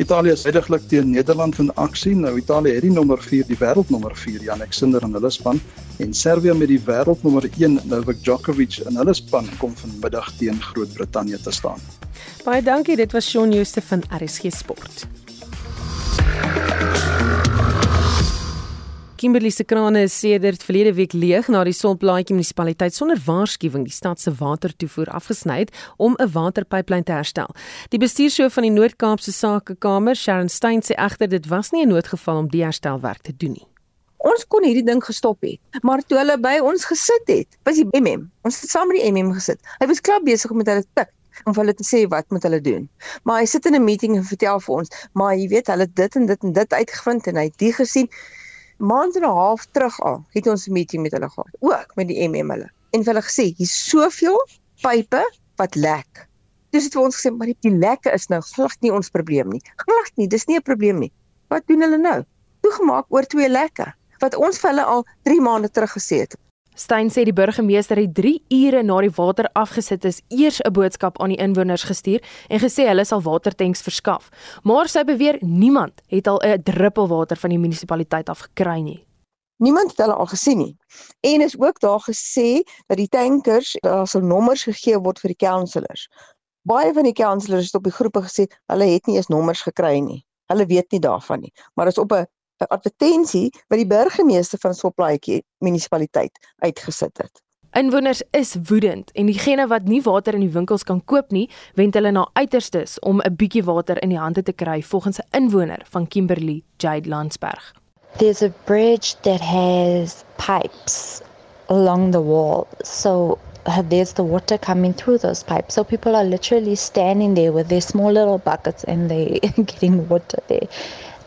Italië is heidaglik teen Nederland in aksie. Nou Italië het die nommer 4, die wêreldnommer 4, Jannik Sinner in hulle span en Servië met die wêreldnommer 1, Novak Djokovic in hulle span kom vanmiddag teen Groot-Brittanje te staan. Baie dankie, dit was Shaun Jooste van RSG Sport. Kimberley se krane is sedert verlede week leeg na die Solplaatjie munisipaliteit sonder waarskuwing die stad se watertoevoer afgesny het om 'n waterpyplyn te herstel. Die bestuurshoof van die Noord-Kaapse Sakekamer, Sharon Stein, sê egter dit was nie 'n noodgeval om die herstelwerk te doen nie. Ons kon hierdie ding gestop het, maar toe hulle by ons gesit het, was die MM. Ons het saam met die MM gesit. Hy was klaar besig met hulle tik om vir hulle te sê wat moet hulle doen. Maar hy sit in 'n meeting en vertel vir ons, maar jy weet, hulle het dit en dit en dit uitgevind en hy het dit gesien maand en 'n half terug al het ons 'n meeting met hulle gehad, ook met die MM hulle. En hulle gesê, hier's soveel pype wat lek. Dis het vir ons gesê, maar die lekke is nou glad nie ons probleem nie. Glad nie, dis nie 'n probleem nie. Wat doen hulle nou? Toegemaak oor twee lekke wat ons vir hulle al 3 maande terug gesê het. Stein sê die burgemeester het 3 ure na die water afgesit is eers 'n boodskap aan die inwoners gestuur en gesê hulle sal watertanks verskaf. Maar sy beweer niemand het al 'n druppel water van die munisipaliteit af gekry nie. Niemand het hulle al gesien nie. En is ook daar gesê dat die tankers daar sal nommers gegee word vir die councillors. Baie van die councillors het op die groepe gesê hulle het nie eens nommers gekry nie. Hulle weet nie daarvan nie. Maar dit is op 'n 'n advertensie wat die burgemeester van Soplaatjie munisipaliteit uitgesit het. Inwoners is woedend en diegene wat nie water in die winkels kan koop nie, wend hulle na uiterstes om 'n bietjie water in die hande te kry, volgens 'n inwoner van Kimberley, Jade Landsberg. There's a bridge that has pipes along the wall. So uh, there's the water coming through those pipes. So people are literally standing there with their small little buckets and they (laughs) getting water there.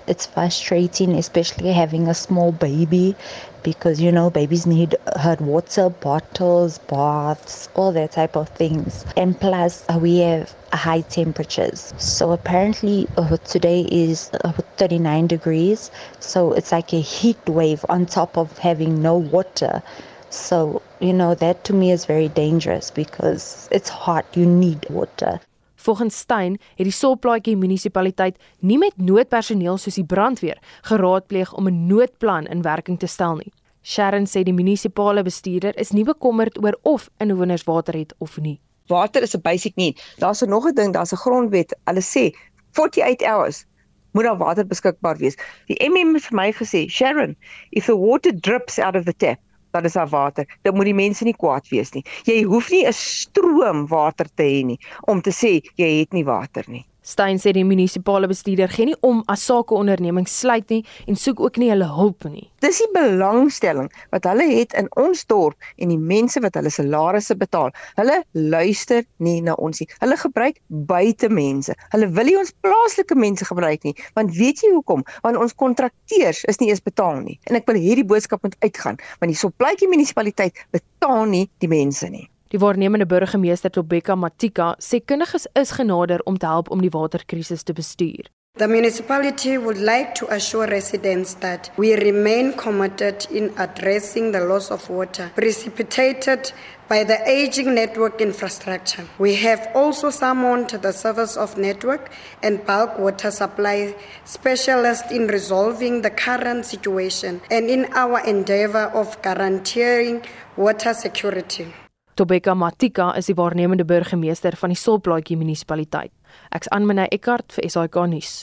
It's frustrating, especially having a small baby, because you know babies need hot water bottles, baths, all that type of things. And plus, uh, we have high temperatures. So apparently, uh, today is uh, 39 degrees. So it's like a heat wave on top of having no water. So, you know, that to me is very dangerous because it's hot, you need water. Volgens Stein het die Solplaatjie munisipaliteit nie met noodpersoneel soos die brandweer geraadpleeg om 'n noodplan in werking te stel nie. Sharon sê die munisipale bestuurder is nie bekommerd oor of inwoners water het of nie. Water is 'n basic need. Daar's nog 'n ding, daar's 'n grondwet. Hulle sê 48 hours moet daar water beskikbaar wees. Die MM het vir my gesê, "Sharon, if the water drips out of the tap, dan is daar water. Dan moet die mense nie kwaad wees nie. Jy hoef nie 'n stroom water te hê nie om te sê jy het nie water nie. Stein sê die munisipale bestuurder gee nie om as sakeonderneming sluit nie en soek ook nie hulle hulp nie. Dis die belangstelling wat hulle het in ons dorp en die mense wat hulle salarisse betaal. Hulle luister nie na ons nie. Hulle gebruik buite mense. Hulle wil nie ons plaaslike mense gebruik nie, want weet jy hoekom? Want ons kontrakteurs is nie eens betaal nie. En ek wil hierdie boodskap moet uitgaan, want die Soplaatjie munisipaliteit betaal nie die mense nie. Die waarnemende burgemeester Tobeka Matika sê kundiges is genader om te help om die waterkrisis te bestuur. The municipality would like to assure residents that we remain committed in addressing the loss of water precipitated by the aging network infrastructure. We have also summoned the Service of Network and Bulk Water Supply specialists in resolving the current situation and in our endeavor of guaranteeing water security. Tobeka Matika is die waarnemende burgemeester van die Solplaatjie munisipaliteit. Ek's Anmene Eckart vir SAK nuus.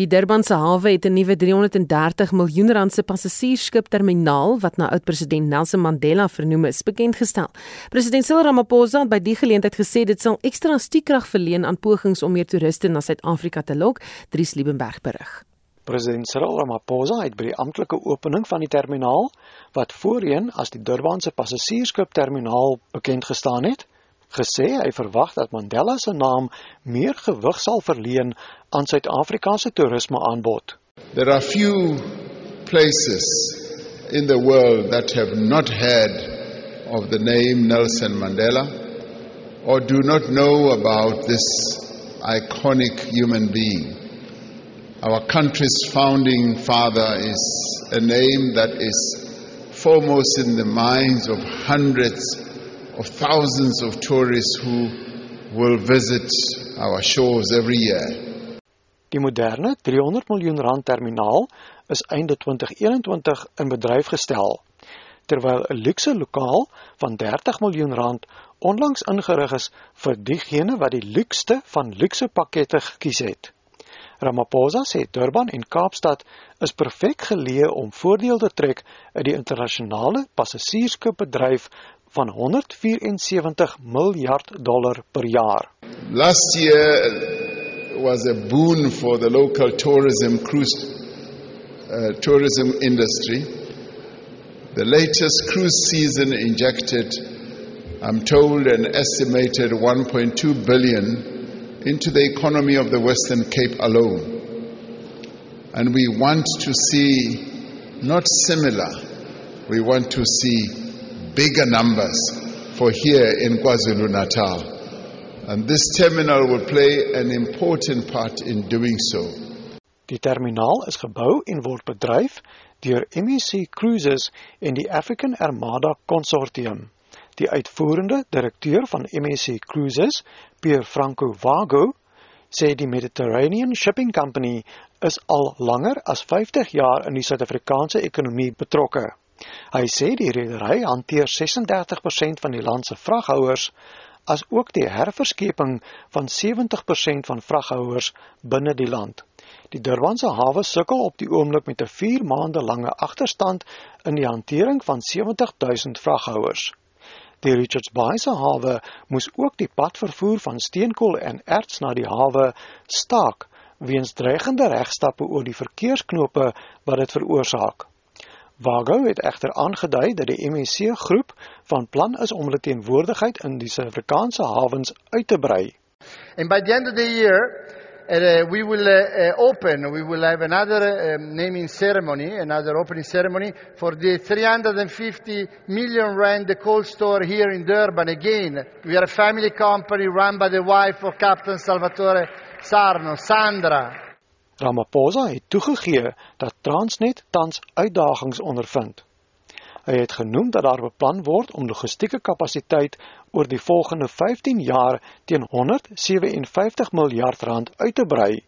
Die Durbanse hawe het 'n nuwe 330 miljoen rand se passasiersskip terminaal wat na oud-president Nelson Mandela vernoem is, bekend gestel. President Cyril Ramaphosa het by die geleentheid gesê dit sal ekstra stiekrag verleen aan pogings om meer toeriste na Suid-Afrika te lok, Dries Liebenberg berig. President Cyril Ramaphosa het by die amptelike opening van die terminaal wat voorheen as die Durbanse passasiersskip terminaal bekend gestaan het, gesê hy verwag dat Mandela se naam meer gewig sal verleen aan Suid-Afrika se toerisme aanbod. There are few places in the world that have not heard of the name Nelson Mandela or do not know about this iconic human being. Our country's founding father is a name that is foremost in the minds of hundreds of thousands of tourists who will visit our shores every year. Die moderne 300 miljoen rand terminaal is einde 2021 in bedryf gestel, terwyl 'n luukse lokaal van 30 miljoen rand onlangs ingerig is vir diegene wat die luukste van luukse pakkette gekies het. Ramaphosa sê Durban en Kaapstad is perfek geleë om voordeel te trek uit die internasionale passasiersskipbedryf van 174 miljard dollar per jaar. Last year was a boon for the local tourism cruise uh, tourism industry. The latest cruise season injected, I'm told, an estimated 1.2 billion into the economy of the Western Cape alone. And we want to see not similar, we want to see bigger numbers for here in KwaZulu Natal. And this terminal will play an important part in doing so. Die terminaal is gebou en word bedryf deur MSC Cruises en die African Armada Consortium. Die uitvoerende direkteur van MSC Cruises, Pierre Franco Vago, sê die Mediterranean Shipping Company is al langer as 50 jaar in die Suid-Afrikaanse ekonomie betrokke. Hy sê die redery hanteer 36% van die land se vraghouers as ook die herverskeping van 70% van vraghouers binne die land. Die Durbanse hawe sukkel op die oomblik met 'n 4 maande lange agterstand in die hantering van 70000 vraghouers. Die Richards Bay se hawe moes ook die pad vervoer van steenkool en erts na die hawe staak weens dreigende regstappe oor die verkeersknope wat dit veroorsaak. Wago het egter aangedui dat die MSC groep van plan is om hulle teenwoordigheid in die Suid-Afrikaanse hawens uit te brei. And by the end of the year, uh, we will uh, open, we will have another um, naming ceremony, another opening ceremony for the 350 million rand coal store here in Durban again. We are a family company run by the wife of Captain Salvatore Sarno, Sandra. Ramaphosa het toegegee dat Transnet tans uitdagings ondervind. Hy het genoem dat daar beplan word om logistieke kapasiteit oor die volgende 15 jaar teen 157 miljard rand uit te brei,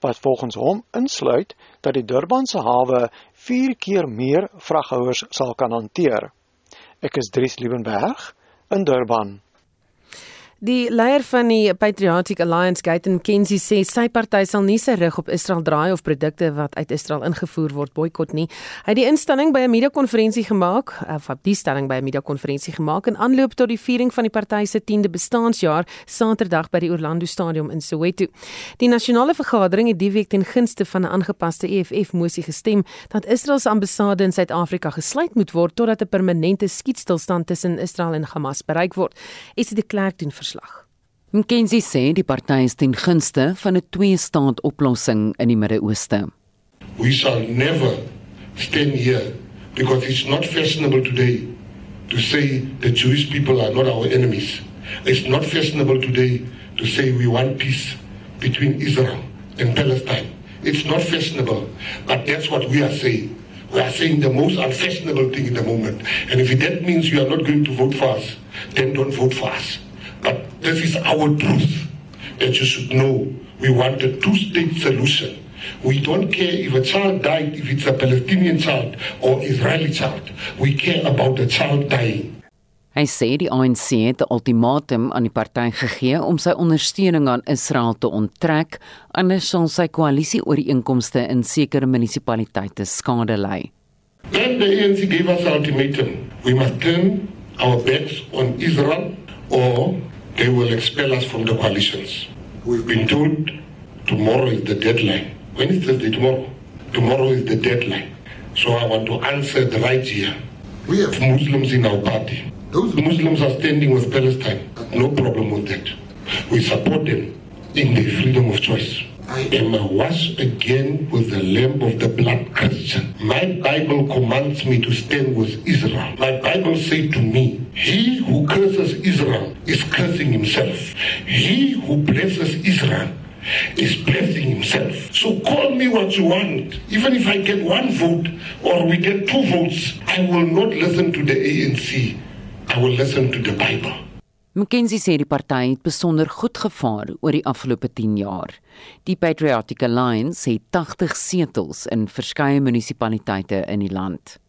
wat volgens hom insluit dat die Durbanse hawe 4 keer meer vraghouers sal kan hanteer. Ek is Dries Liebenberg in Durban. Die leier van die Patriotic Alliance, Gayton Kenzie, sê sy party sal nie sy rug op Israel draai of produkte wat uit Israel ingevoer word boikot nie. Hy het die instelling by 'n media-konferensie gemaak, of op die stelling by 'n media-konferensie gemaak in aanloop tot die viering van die party se 10de bestaanjaar Saterdag by die Orlando Stadium in Soweto. Die nasionale vergadering het die week ten gunste van 'n aangepaste EFF-mosie gestem dat Israel se ambassade in Suid-Afrika gesluit moet word totdat 'n permanente skietstilstand tussen Israel en Hamas bereik word. Is dit die klerk doen verslag. McKenzie sê die party is ten gunste van 'n twee-staat oplossing in die Midde-Ooste. We shall never stand here because it's not fashionable today to say the Jewish people are not our enemies. It's not fashionable today to say we want peace between Israel and Palestine. It's not fashionable, but that's what we are saying. We are saying the most unfashionable thing in the moment. And if that means you are not going to vote for us, then don't vote for us. This is our truth that you should know. We want a two state solution. We don't care if a child died, if it's a Palestinian child or Israeli child. We care about the child dying. Hy sê die ANC het 'n ultimatum aan die party gegee om sy ondersteuning aan Israel te onttrek, anders sal sy koalisie-ooreenkomste in sekere munisipaliteite skade ly. Then the ANC gave us an ultimatum. We must turn our backs on Israel or they will expel us from the coalitions. We've been told tomorrow is the deadline. When is Thursday tomorrow? Tomorrow is the deadline. So I want to answer the right here. We have Muslims in our party. Those Muslims are standing with Palestine. No problem with that. We support them in their freedom of choice. I am a wash again with the lamb of the blood Christian. My Bible commands me to stand with Israel. My Bible says to me, he who curses Israel is cursing himself. He who blesses Israel is blessing himself. So call me what you want. Even if I get one vote or we get two votes, I will not listen to the ANC. I will listen to the Bible. McKenzie sê die party het besonder goed gevaar oor die afgelope 10 jaar. Die Patriotic Alliance het 80 setels in verskeie munisipaliteite in die land.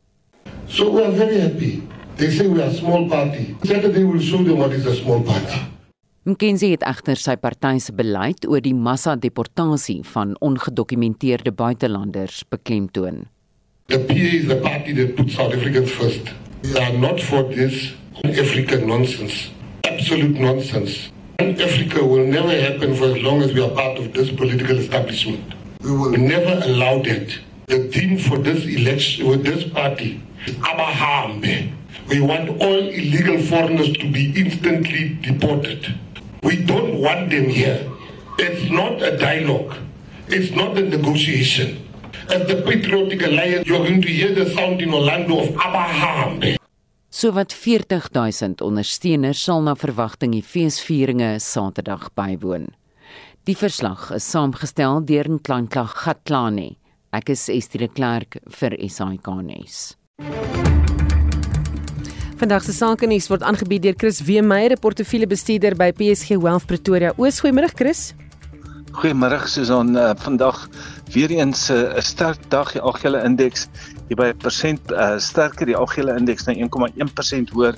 So we are very happy. They say we are a small party. Saturday will show them what is a small party. McKenzie het egter sy party se beleid oor die massa-deportasie van ongedokumenteerde buitelanders beklemtoon. The PA is the party that puts South Africans first. We are not for this African nonsense. Absolute nonsense. And Africa will never happen for as long as we are part of this political establishment. We will never allow that. The theme for this election with this party is Abahambe. We want all illegal foreigners to be instantly deported. We don't want them here. It's not a dialogue. It's not a negotiation. As the Patriotic Alliance, you're going to hear the sound in Orlando of Abahambe. Sowat 40000 ondersteuners sal na verwagting die feesvieringe Saterdag bywoon. Die verslag is saamgestel deur 'n kleinklag Gatlane. Ek is Estie de Klerk vir SAK nuus. Vandag se sake nuus word aangebied deur Chris Weemeyer, 'n portefeuljebestuurder by PSG Wealth Pretoria. Oos goeiemôre Chris. Goeiemôre Susan. Uh, vandag weer eens eh, 'n uh, sterk dag. Die algehele indeks hier by 'n persent uh, sterker. Die algehele indeks na 1,1% hoër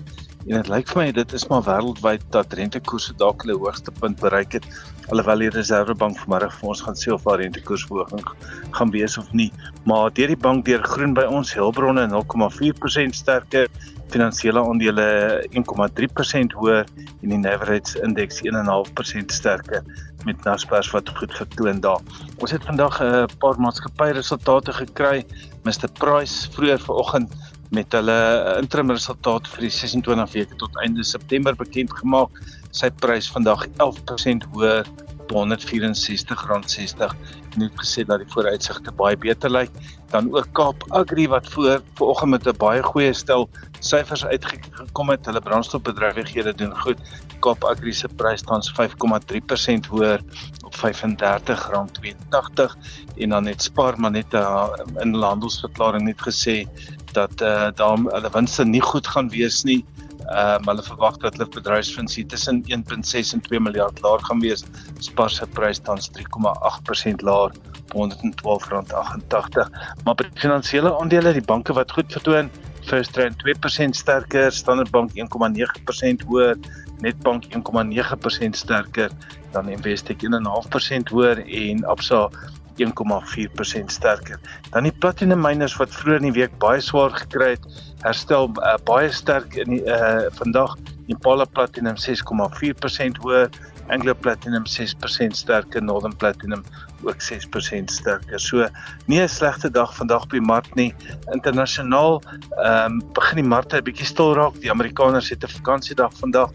en dit lyk vir my dit is maar wêreldwyd dat rentekoerse dalk hulle hoogste punt bereik het. Alhoewel die Reserwebank vanmiddag vir ons gaan sê of daar rentekoersverhoging gaan wees of nie. Maar deur die bank deur groen by ons Hulbronne 0,4% sterker finansiële aandele 1,3% hoër en die Naverage indeks 1,5% sterker met Naspers wat goed vertoon daar. Ons het vandag 'n paar maatskappy resultate gekry. Mr Price vroeër vanoggend met hulle interim resultaat vir die 26 weke tot einde September bekend gemaak. Sy prys vandag 11% hoër R164.60 en het gesê dat die vooruitsigte baie beter lyk. Dan ook Kaap Agri wat voor vanoggend met 'n baie goeie stel syfers uitgekom het. Hulle brandstofbedrywighede doen goed. Kaap Agri se prys tans 5,3% hoër op R35.82 en dan het Spar maar net uh, in handelsverklaring net gesê dat uh, daar hulle winste nie goed gaan wees nie. Ehm um, hulle verwag dat hulle bedryfsfunksie tussen 1.6 en 2 miljard laer gaan wees. Spar se prys tans 3,8% laer op R112.88. Maar by finansiële aandele, die banke wat goed vertoon, First Rand 2% sterker, Standard Bank 1,9% hoër, Nedbank 1,9% sterker, dan Investec 1,5% hoër en Absa 1,4% sterker. Dan die platinum miners wat vroeër in die week baie swaar gekry het, herstel uh, baie sterk in die uh vandag Impala Platinum 6,4% hoër, Anglo Platinum 6% sterker, Northern Platinum ook 6% sterker. So nie 'n slegte dag vandag op die mark nie. Internasionaal ehm um, begin die markte 'n bietjie stil raak. Die Amerikaners het 'n vakansiedag vandag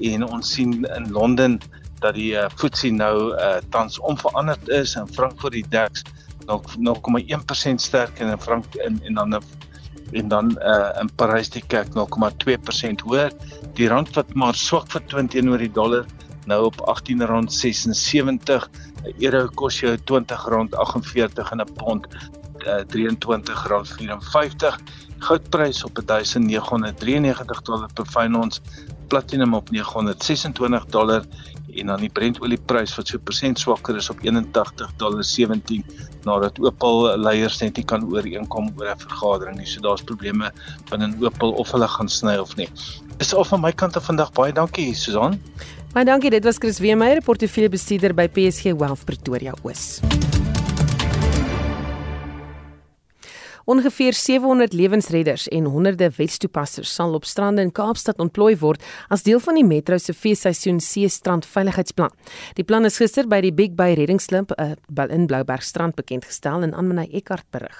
en ons sien in Londen dat die uh, FTSE nou uh, tans onveranderd is en Frankfurt die DAX nog 0,1% sterker en in Frank in en dan en dan uh, in Parys die kerk 0,2% hoër. Die rand wat maar swak vertoon teenoor die dollar nou op R18.76. 'n Euro kos jou R20.48 en 'n pond uh, R23.54. Goudprys op 1993 dollar per fyn ons, platinum op 926 dollar en dan die Brentolieprys wat so persent swakker is op 81.17 nadat Opel leiers net nie kan ooreenkom oor 'n vergadering nie. So daar's probleme binne Opel of hulle gaan sny of nie. Is al van my kant af vandag baie dankie Susan. Baie dankie. Dit was Chris Weemeyer, portefeuljebestuurder by PSG Wealth Pretoria Oos. Ongeveer 700 lewensredders en honderde wetstoepassers sal op strande in Kaapstad ontplooi word as deel van die Metro se feesseisoen See Strand Veiligheidsplan. Die plan is gister by die Big Bay Reddingsklub uh, in Blouberg Strand bekend gestel en Anmanay Eckart berig.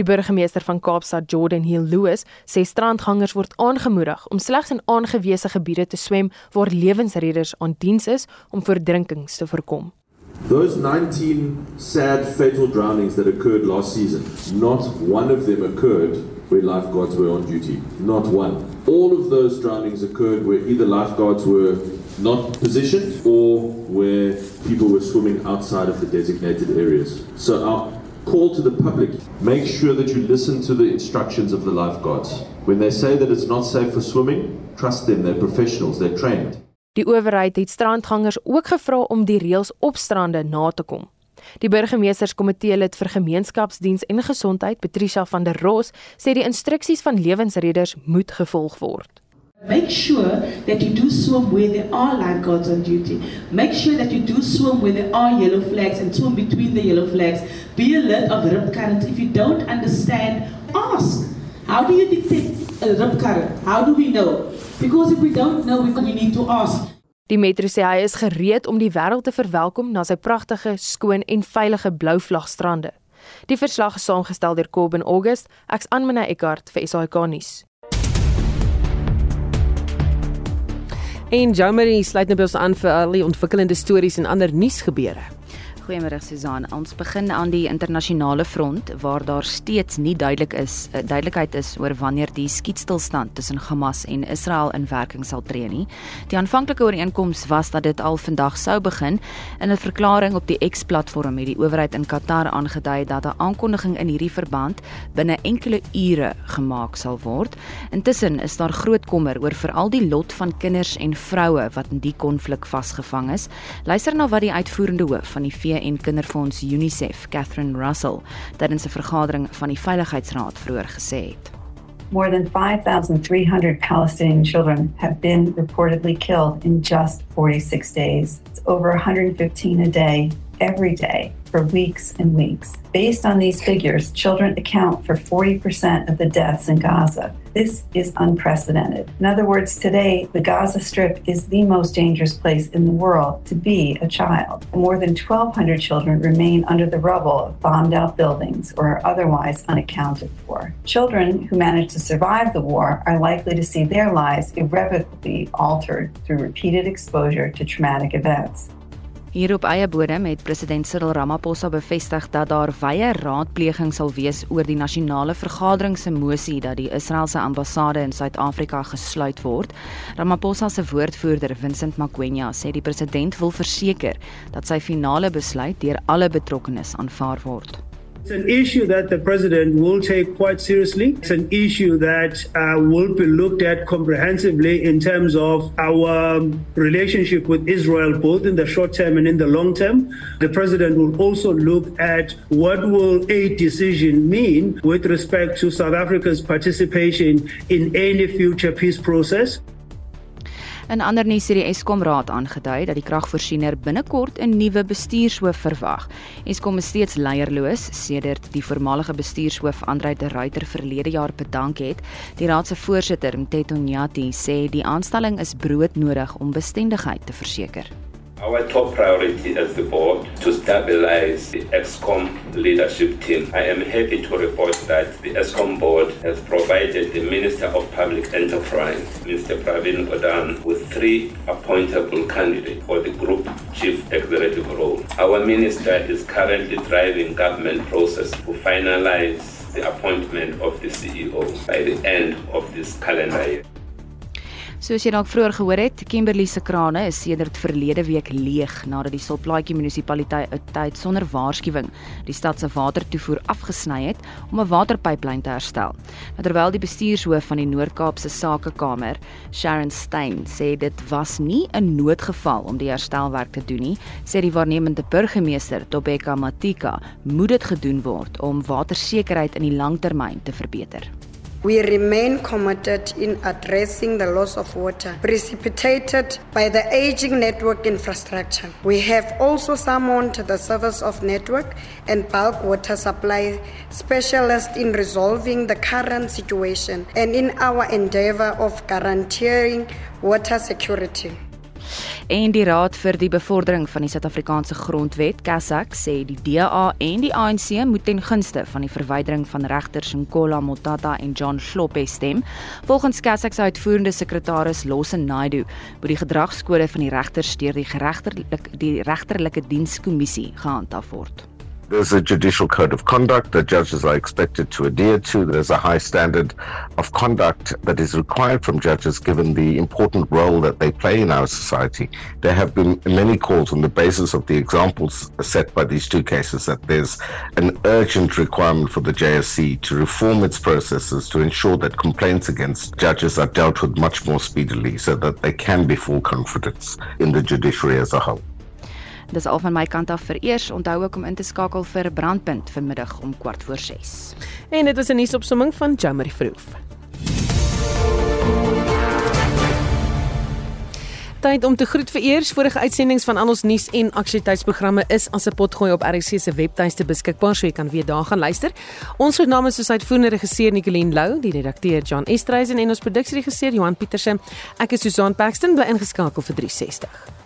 Die burgemeester van Kaapstad, Jordan Hill Lewis, sê strandgangers word aangemoedig om slegs in aangewese gebiede te swem waar lewensredders aan diens is om verdrinkings te voorkom. Those 19 sad, fatal drownings that occurred last season, not one of them occurred where lifeguards were on duty. Not one. All of those drownings occurred where either lifeguards were not positioned or where people were swimming outside of the designated areas. So, our call to the public make sure that you listen to the instructions of the lifeguards. When they say that it's not safe for swimming, trust them, they're professionals, they're trained. Die owerheid het strandgangers ook gevra om die reëls op strande na te kom. Die burgemeesterskomitee lid vir gemeenskapsdiens en gesondheid, Patricia van der Ros, sê die instruksies van lewensredders moet gevolg word. Make sure that you do swim where there are lifeguards on duty. Make sure that you do swim where there are yellow flags and swim between the yellow flags. Be alert of rip currents. If you don't understand, ask. How do you detect a rip current? How do we know? Because if we don't know, we need to ask. Die metro sê hy is gereed om die wêreld te verwelkom na sy pragtige, skoon en veilige blou vlagstrande. Die verslag is saamgestel deur Kobben August, ek's Anmina Eckart vir SAK nuus. En Jomari sluit nou by ons aan vir al die ontwikkelende stories en ander nuusgebeure. Goeiemôre Susan. Ons begin aan die internasionale front waar daar steeds nie duidelik is uh, duidelikheid is oor wanneer die skietstilstand tussen Hamas en Israel in werking sal tree nie. Die aanvanklike ooreenkoms was dat dit al vandag sou begin. In 'n verklaring op die X-platform het die owerheid in Qatar aangedui dat 'n aankondiging in hierdie verband binne enkele ure gemaak sal word. Intussen is daar groot kommer oor veral die lot van kinders en vroue wat in die konflik vasgevang is. Luister na wat die uitvoerende hoof van die VN en Kinderfonds UNICEF, Catherine Russell, vergadering van die Veiligheidsraad vroeër gesê het. More than 5,300 Palestinian children have been reportedly killed in just 46 days. It's over 115 a day, every day, for weeks and weeks. Based on these figures, children account for 40% of the deaths in Gaza. This is unprecedented. In other words, today, the Gaza Strip is the most dangerous place in the world to be a child. More than 1,200 children remain under the rubble of bombed out buildings or are otherwise unaccounted for. Children who manage to survive the war are likely to see their lives irrevocably altered through repeated exposure to traumatic events. Hier op eie bodem het president Cyril Ramaphosa bevestig dat daar wye raadpleging sal wees oor die nasionale vergadering se mosie dat die Israeliese ambassade in Suid-Afrika gesluit word. Ramaphosa se woordvoerder, Vincent Magwenya, sê die president wil verseker dat sy finale besluit deur alle betrokkenes aanvaar word. It's an issue that the president will take quite seriously. It's an issue that uh, will be looked at comprehensively in terms of our relationship with Israel, both in the short term and in the long term. The president will also look at what will a decision mean with respect to South Africa's participation in any future peace process. In ander nuus het die Eskom Raad aangedui dat die kragvoorsiener binnekort 'n nuwe bestuurshoof verwag. Eskom is steeds leierloos sedert die voormalige bestuurshoof Andrei de Ruyter verlede jaar bedank het. Die raad se voorsitter, Mteto Nyati, sê die aanstelling is broodnodig om bestendigheid te verseker. Our top priority as the board to stabilize the ESCOM leadership team. I am happy to report that the ESCOM board has provided the Minister of Public Enterprise, Mr. Pravin Gordhan, with three appointable candidates for the group chief executive role. Our minister is currently driving government process to finalize the appointment of the CEO by the end of this calendar year. Soos jy dalk vroeër gehoor het, Kimberley se krane is sedert verlede week leeg nadat die Solplaatjie munisipaliteit uit sonder waarskuwing die stad se watertoevoer afgesny het om 'n waterpyplyn te herstel. Nou, terwyl die bestuurshoof van die Noord-Kaapse Sakekamer, Sharon Stein, sê dit was nie 'n noodgeval om die herstelwerk te doen nie, sê die waarnemende burgemeester, Tobeka Matika, moet dit gedoen word om watersekerheid in die langtermyn te verbeter. We remain committed in addressing the loss of water precipitated by the aging network infrastructure. We have also summoned the Service of Network and Bulk Water Supply specialists in resolving the current situation and in our endeavor of guaranteeing water security. En die Raad vir die Bevordering van die Suid-Afrikaanse Grondwet, CASAC, sê die DA en die ANC moet ten gunste van die verwydering van regters Nkola Motata en John Sloppe stem. Volgens CASAC se uitvoerende sekretaris Losse Naidu, moet die gedragskode van die regters deur die geregterlike die regterlike dienskommissie gehandhaaf word. There's a judicial code of conduct that judges are expected to adhere to. There's a high standard of conduct that is required from judges given the important role that they play in our society. There have been many calls on the basis of the examples set by these two cases that there's an urgent requirement for the JSC to reform its processes to ensure that complaints against judges are dealt with much more speedily so that they can be full confidence in the judiciary as a whole. Dis al van my kant af vir eers. Onthou ook om in te skakel vir Brandpunt vanmiddag om kwart voor 6. En dit was 'n nuusopsomming van Jamie Vroof. Tyd om te groet vir eers vorige uitsendings van al ons nuus en aktualiteitsprogramme is as 'n potgooi op RC se webtuiste beskikbaar so jy kan weer daar gaan luister. Ons naam is soos uitvoerende regisseur Nicoline Lou, die redakteur John Estreisen en ons produksieregisseur Johan Pieterse. Ek is Susan Paxton bly ingeskakel vir 360.